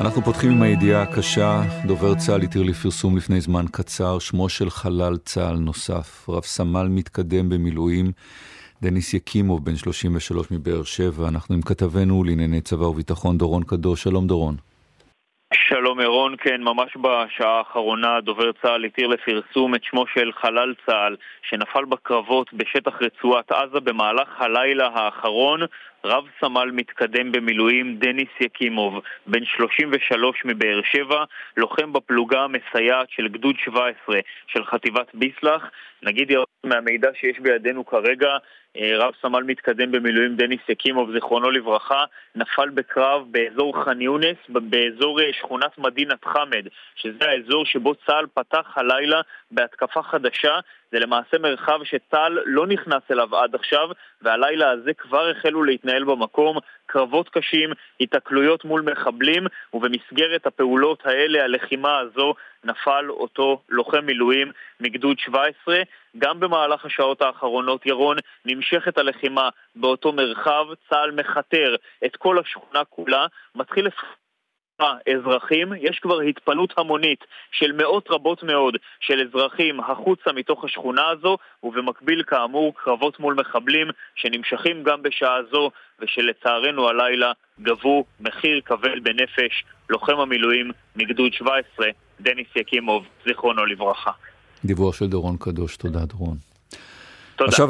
אנחנו פותחים עם הידיעה הקשה. דובר צה"ל התיר לפרסום לפני זמן קצר שמו של חלל צה"ל נוסף, רב סמל מתקדם במילואים, דניס יקימוב, בן 33 מבאר שבע. אנחנו עם כתבנו לענייני צבא וביטחון, דורון קדוש. שלום דורון. שלום ירון, כן, ממש בשעה האחרונה דובר צה"ל התיר לפרסום את שמו של חלל צה"ל שנפל בקרבות בשטח רצועת עזה במהלך הלילה האחרון רב סמל מתקדם במילואים דניס יקימוב, בן 33 מבאר שבע, לוחם בפלוגה המסייעת של גדוד 17 של חטיבת ביסלח. נגיד מהמידע שיש בידינו כרגע, אה, רב סמל מתקדם במילואים דניס יקימוב, זיכרונו לברכה, נפל בקרב באזור ח'אן יונס, באזור אה, שכונת מדינת חמד, שזה האזור שבו צה"ל פתח הלילה בהתקפה חדשה. זה למעשה מרחב שצה"ל לא נכנס אליו עד עכשיו, והלילה הזה כבר החלו להתנהל במקום קרבות קשים, התקלויות מול מחבלים, ובמסגרת הפעולות האלה, הלחימה הזו, נפל אותו לוחם מילואים מגדוד 17. גם במהלך השעות האחרונות, ירון, נמשכת הלחימה באותו מרחב, צה"ל מכתר את כל השכונה כולה, מתחיל לפ... אזרחים, יש כבר התפנות המונית של מאות רבות מאוד של אזרחים החוצה מתוך השכונה הזו, ובמקביל כאמור קרבות מול מחבלים שנמשכים גם בשעה זו, ושלצערנו הלילה גבו מחיר כבד בנפש לוחם המילואים מגדוד 17, דניס יקימוב, זיכרונו לברכה. דיווח של דורון קדוש, תודה דורון. תודה. עכשיו